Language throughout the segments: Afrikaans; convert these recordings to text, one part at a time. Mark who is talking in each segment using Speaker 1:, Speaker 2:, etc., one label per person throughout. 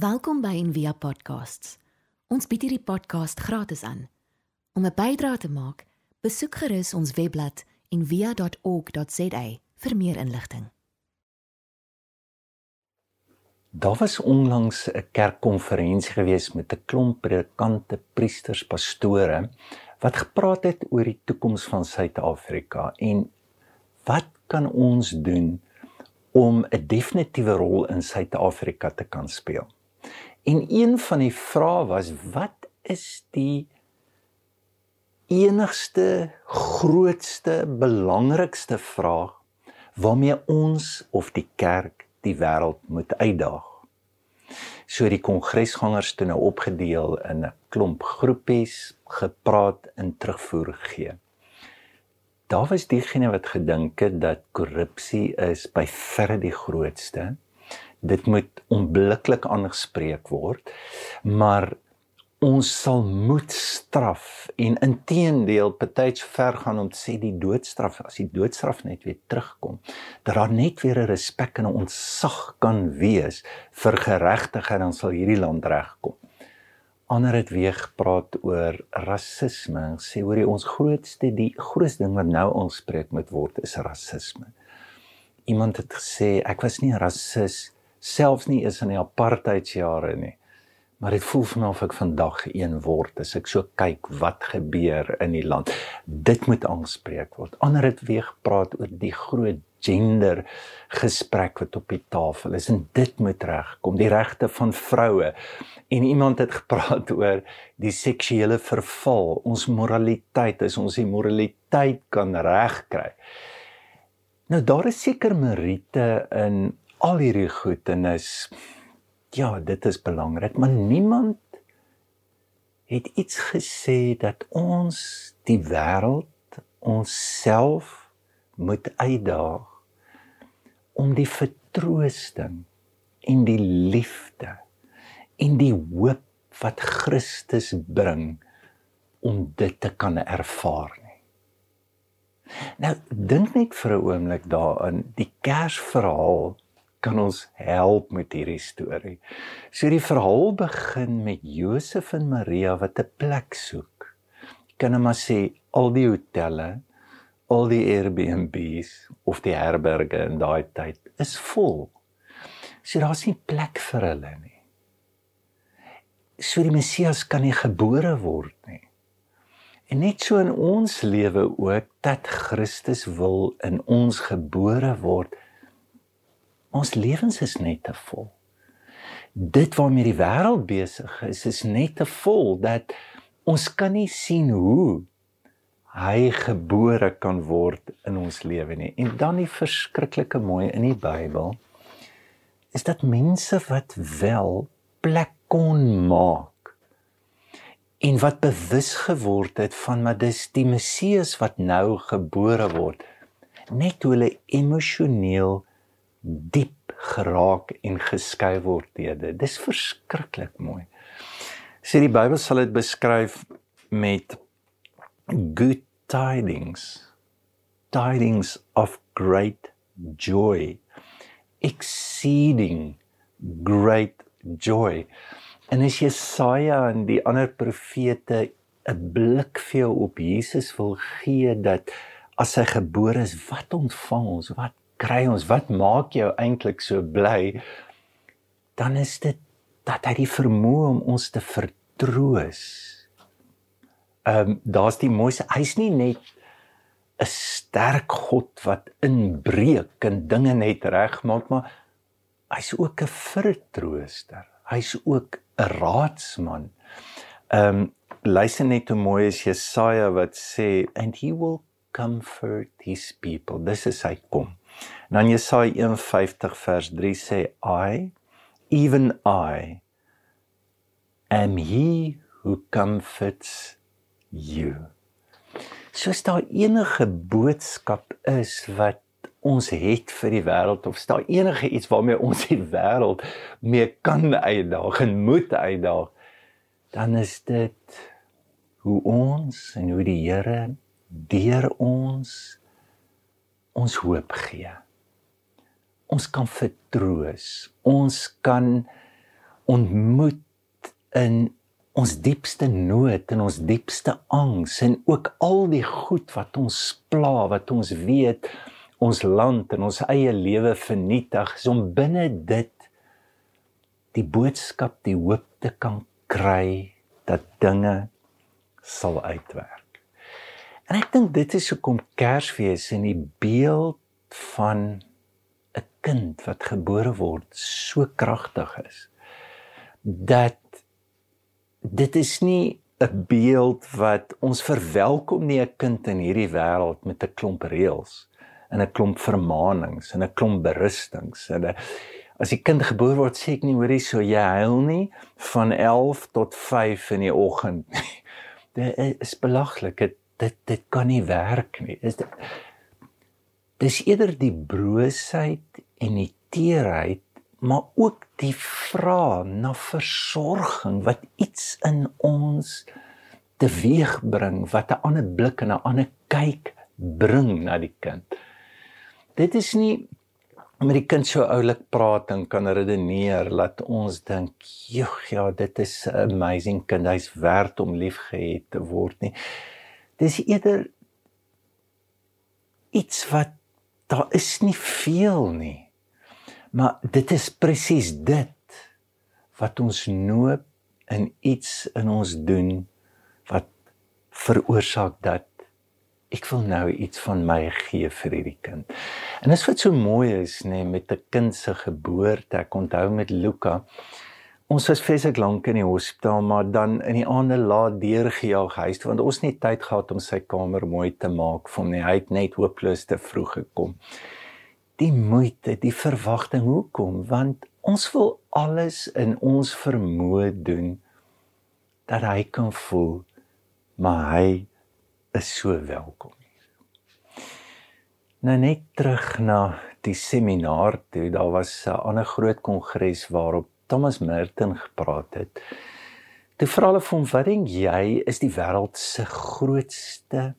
Speaker 1: Welkom by Envia Podcasts. Ons bied hierdie podcast gratis aan. Om 'n bydrae te maak, besoek gerus ons webblad en via.org.za vir meer inligting.
Speaker 2: Daar was onlangs 'n kerkkonferensie gewees met 'n klomp predikante, priesters, pastore wat gepraat het oor die toekoms van Suid-Afrika en wat kan ons doen om 'n definitiewe rol in Suid-Afrika te kan speel. En een van die vrae was wat is die enigste grootste belangrikste vraag waarmee ons of die kerk die wêreld moet uitdaag. So die kongresgangers toe nou opgedeel in 'n klomp groepies gepraat en terugvoer gegee. Daar was diegene wat gedink het dat korrupsie is by verre die grootste. Dit moet onmiddellik aangespreek word. Maar ons sal moet straf en inteendeel partyds ver gaan om te sê die doodstraf as die doodstraf net weer terugkom dat daar net weer 'n respek en 'n ontzag kan wees vir geregtigheid dan sal hierdie land regkom. Ander het weer gepraat oor rasisme sê hoor jy ons grootste die grootste ding wat nou aanspreek moet word is rasisme. Iemand het gesê ek was nie 'n rasis selfs nie is in die apartheidsjare nie maar dit voel vir my of ek vandag een word as ek so kyk wat gebeur in die land. Dit moet aanspreek word. Ander het weer gepraat oor die groot gender gesprek wat op die tafel is en dit moet regkom, die regte van vroue. En iemand het gepraat oor die seksuele verval, ons moraliteit, as ons die moraliteit kan regkry. Nou daar is seker meriete in al hierdie goed en is ja, dit is belangrik, maar niemand het iets gesê dat ons die wêreld onsself moet uitdaag om die vertroosting en die liefde en die hoop wat Christus bring om dit te kan ervaar nie. Nou dink net vir 'n oomblik daaraan die Kersverhaal kan ons help met hierdie storie. So die verhaal begin met Josef en Maria wat 'n plek soek. Kan ons maar sê al die hotelle, al die Airbnbs of die herberge in daai tyd is vol. So daar's nie plek vir hulle nie. So die Messias kan nie gebore word nie. En net so in ons lewe ook dat Christus wil in ons gebore word Ons lewens is net te vol. Dit waarmee die wêreld besig is, is net te vol dat ons kan nie sien hoe hy gebore kan word in ons lewe nie. En dan die verskriklike mooi in die Bybel is dat mense wat wel plek kon maak en wat bewus geword het van maar dis die Messias wat nou gebore word net hoe hulle emosioneel diep geraak en geskei word deur dit. Dis verskriklik mooi. Sê die Bybel sal dit beskryf met good tidings. Tidings of great joy. Exceeding great joy. En as Jesaja en die ander profete 'n blik vir jou op Jesus wil gee dat as hy gebore is, wat ontvang ons? Wat kry ons wat maak jou eintlik so bly dan is dit dat hy die vermoë om ons te vertroos. Ehm um, daar's die mooiste hy's nie net 'n sterk God wat inbreek en dinge net regmaak maar hy's ook 'n vertrooster. Hy's ook 'n raadsman. Ehm um, luister net hoe mooi is Jesaja wat sê and he will comfort his people. Dis is hy kom. En dan Jesaja 51 vers 3 sê I even I am he who comforts you. Soos daar enige boodskap is wat ons het vir die wêreld of staan enige iets waarmee ons die wêreld mee kan uitdaag en moet uitdaag dan is dit hoe ons en hoe die Here deur ons ons hoop gee. Ons kan vertroos. Ons kan ontmoet in ons diepste nood en ons diepste angs en ook al die goed wat ons pla wat ons weet ons land en ons eie lewe vernietig is om binne dit die boodskap die hoop te kan kry dat dinge sal uitwerk. En ek dink dit is hoekom Kersfees in die beeld van kind wat gebore word so kragtig is dat dit is nie 'n beeld wat ons verwelkom nie 'n kind in hierdie wêreld met 'n klomp reëls en 'n klomp vermaanings en 'n klomp berustings en 'n as die kind gebore word sê ek nie hoorie so jy huil nie van 11 tot 5 in die oggend nie. dit is belaglik dit dit dit kan nie werk nie is dit dis eerder die broosheid en die teerheid maar ook die vraag na versorging wat iets in ons teweegbring wat 'n ander blik en 'n ander kyk bring na die kind. Dit is nie met die kind so oulik praat en kan redeneer laat ons dink, "Joh, ja, dit is 'n amazing kind. Hy's werd om liefgehad te word nie." Dis eerder iets wat daar is nie veel nie. Maar dit is presies dit wat ons noop in iets in ons doen wat veroorsaak dat ek wil nou iets van my gee vir hierdie kind. En dis wat so mooi is nê nee, met 'n kind se geboorte. Ek onthou met Luka Ons was feeslik lank in die hospitaal, maar dan in die aande laat deurgejaag huis toe want ons het nie tyd gehad om sy kamer mooi te maak vir hom nie. Hy het net hopeloos te vroeg gekom die moeite, die verwagting hoekom? Want ons wil alles in ons vermoë doen dat hy kan voel maar hy is so welkom. Nou net terug na die seminaar toe, daar was 'n ander groot kongres waarop Thomas Merton gepraat het. Toe vra hulle vir hom, "Wat dink jy is die wêreld se grootste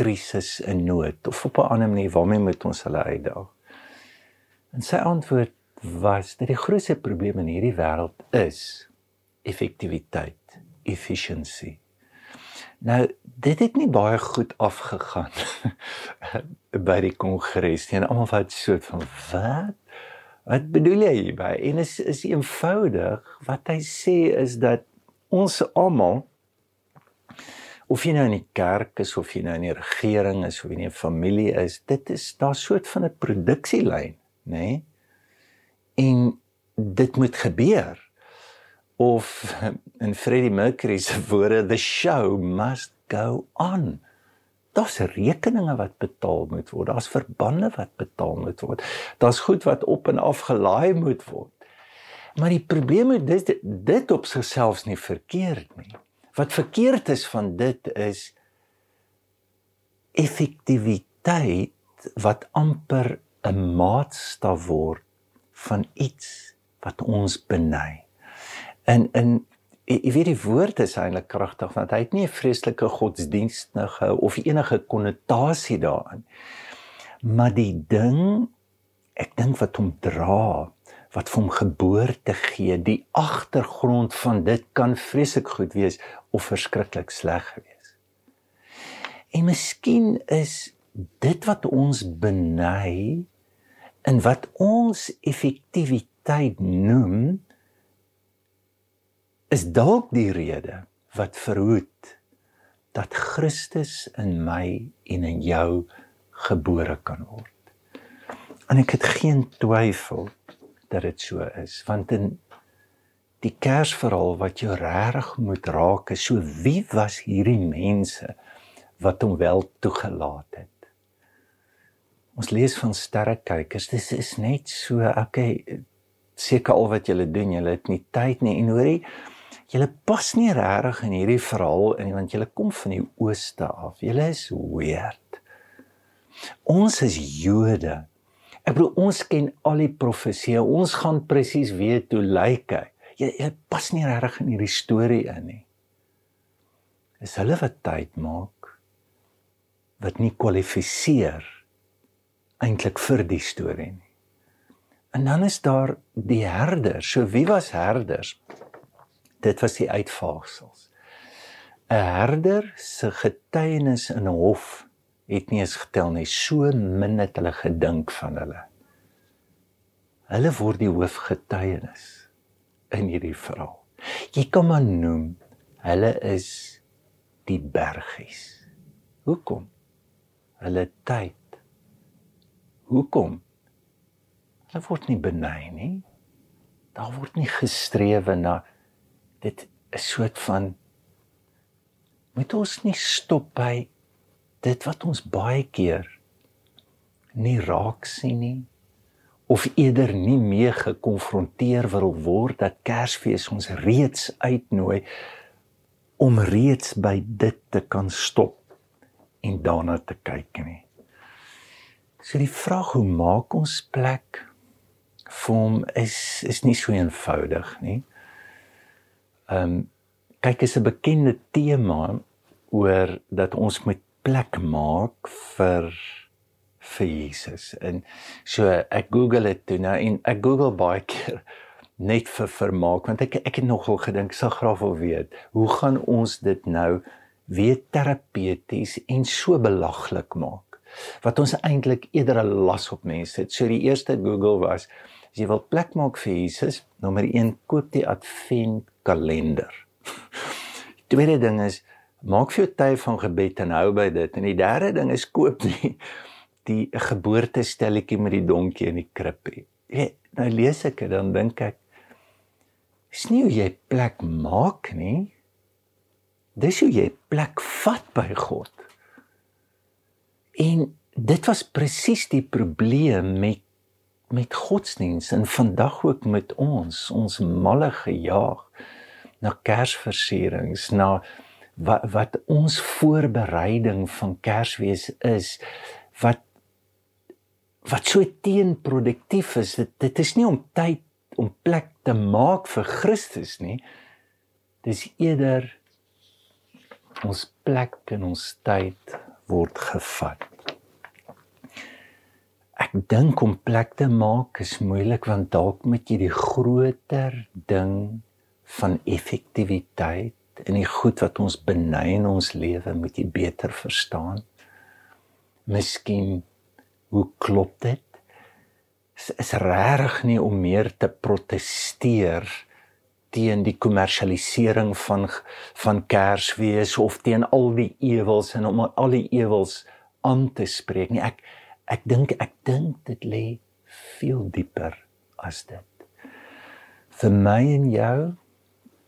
Speaker 2: krisis en nood of op 'n ander manier waarmee moet ons hulle uitdaag? En sy antwoord was dat die grootste probleem in hierdie wêreld is effektiwiteit, efficiency. Nou, dit het nie baie goed afgegaan by die kongres nie. Almal wat so van wat? Wat bedoel jy hierby? En is is eenvoudig wat hy sê is dat ons almal of jy nou in die kerk is of jy nou in die regering is of jy in 'n familie is, dit is daar soort van 'n produksielyn, nê? Nee? En dit moet gebeur. Of in Freddie Mercury se woorde, the show must go on. Daar's rekeninge wat betaal moet word. Daar's verbande wat betaal moet word. Daar's goed wat op en af gelaai moet word. Maar die probleem is dit dit op sigself nie verkeerd nie. Wat verkeerd is van dit is effektiwiteit wat amper 'n maatstaf word van iets wat ons beny. En in jy weet die woord is eintlik kragtig want hy het nie 'n vreeslike godsdienstige of enige konnotasie daarin. Maar die ding ek dink wat hom dra wat vir hom geboorte gee, die agtergrond van dit kan vreeslik goed wees of verskriklik sleg wees. En miskien is dit wat ons beny en wat ons effektiwiteit noem is dalk die rede wat verhoed dat Christus in my en in jou gebore kan word. En ek het geen twyfel dat dit so is. Want in die Kersverhaal wat jou regtig moet raak is so wie was hierdie mense wat hom wel toegelaat het? Ons lees van sterrekykers dis is net so okay seker al wat julle doen julle het nie tyd nie. En hoorie julle pas nie regtig in hierdie verhaal in want julle kom van die ooste af. Julle is weird. Ons is Jode Ek bedoel ons ken al die profeseë. Ons gaan presies weet hoe lyk hy. Jy jy pas nie regtig in hierdie storie in nie. Is hulle wat tyd maak wat nie kwalifiseer eintlik vir die storie nie. En dan is daar die herders. So wie was herders? Dit was die uitvaagsels. 'n Herder se getuienis in 'n hof het nie eens getel nie. So min het hulle gedink van hulle. Hulle word die hoofgetuienis in hierdie verhaal. Jy kan maar noem hulle is die bergies. Hoekom? Hulle tyd. Hoekom? Hulle word nie benei nie. Daar word nie gestrewe na dit 'n soort van moet ons nie stop by dit wat ons baie keer nie raak sien nie of eerder nie mee gekonfronteer wil word dat Kersfees ons reeds uitnooi om reeds by dit te kan stop en daarna te kyk nie. So die vraag hoe maak ons plek vir hom is is nie so eenvoudig nie. Ehm um, kyk is 'n bekende tema oor dat ons moet plek maak vir vir Jesus. En so ek Google dit toe nou en ek Google baie keer net vir vermaak want ek ek het nogal gedink sal graag wil weet hoe gaan ons dit nou weer terapeuties en so belaglik maak wat ons eintlik eerder 'n las op mense het. So die eerste Google was As jy wil plek maak vir Jesus, nommer 1, koop die adventkalender. Die tweede ding is maak vir jou tyd van gebed en hou by dit. En die derde ding is koop die die geboortestelletjie met die donkie in die krib. Jy nou lees ek dit dan dink ek is nie hoe jy plek maak nie. Dis hoe jy plek vat by God. En dit was presies die probleem met met godsdiens en vandag ook met ons ons malle gejaag na kersversierings na wat wat ons voorbereiding van kersfees is wat wat so teenproduktief is dit dit is nie om tyd om plek te maak vir Christus nie. Dis eerder ons plek en ons tyd word gevat. Ek dink om plek te maak is moeilik want dalk moet jy die groter ding van effektiwiteit en die goed wat ons benei in ons lewe moet jy beter verstaan. Miskien hoe klop dit? Is, is regtig nie om meer te proteseer teen die kommersialisering van van Kersfees of teen al die ewels en om al die ewels aan te spreek nie. Ek Ek dink ek dink dit lê veel dieper as dit. Vir my en jou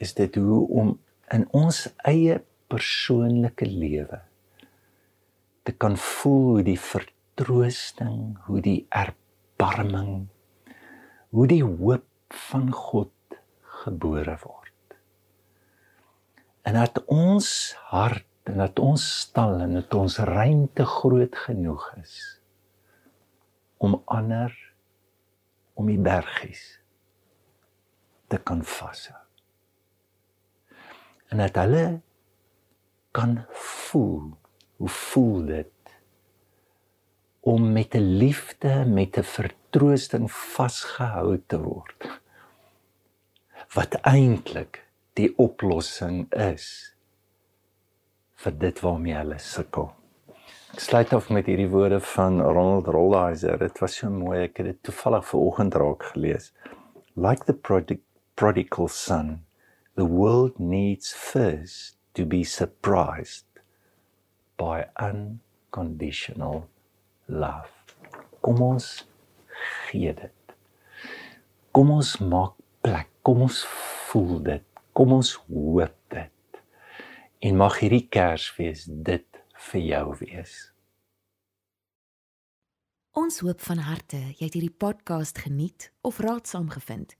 Speaker 2: is dit hoe om in ons eie persoonlike lewe te kan voel hoe die vertroosting, hoe die erbarming, hoe die hoop van God gebore word. En dat ons hart en dat ons stal en dat ons ruimte groot genoeg is om ander om die bergies te kan vashou. En dat hulle kan voel, hoe voel dit om met 'n liefde, met 'n vertroosting vasgehou te word. Wat eintlik die oplossing is vir dit waarmee hulle sukkel. Ek sluit af met hierdie woorde van Ronald Rolheiser. Dit was so mooi. Ek het dit toevallig vanoggend raak gelees. Like the prodigal, prodigal son, the world needs first to be surprised by unconditional love. Kom ons gee dit. Kom ons maak plek. Kom ons voel dit. Kom ons hoop dit. En mag hierdie Kersfees dit vir jou wees.
Speaker 1: Ons hoop van harte jy het hierdie podcast geniet of raadsaam gevind.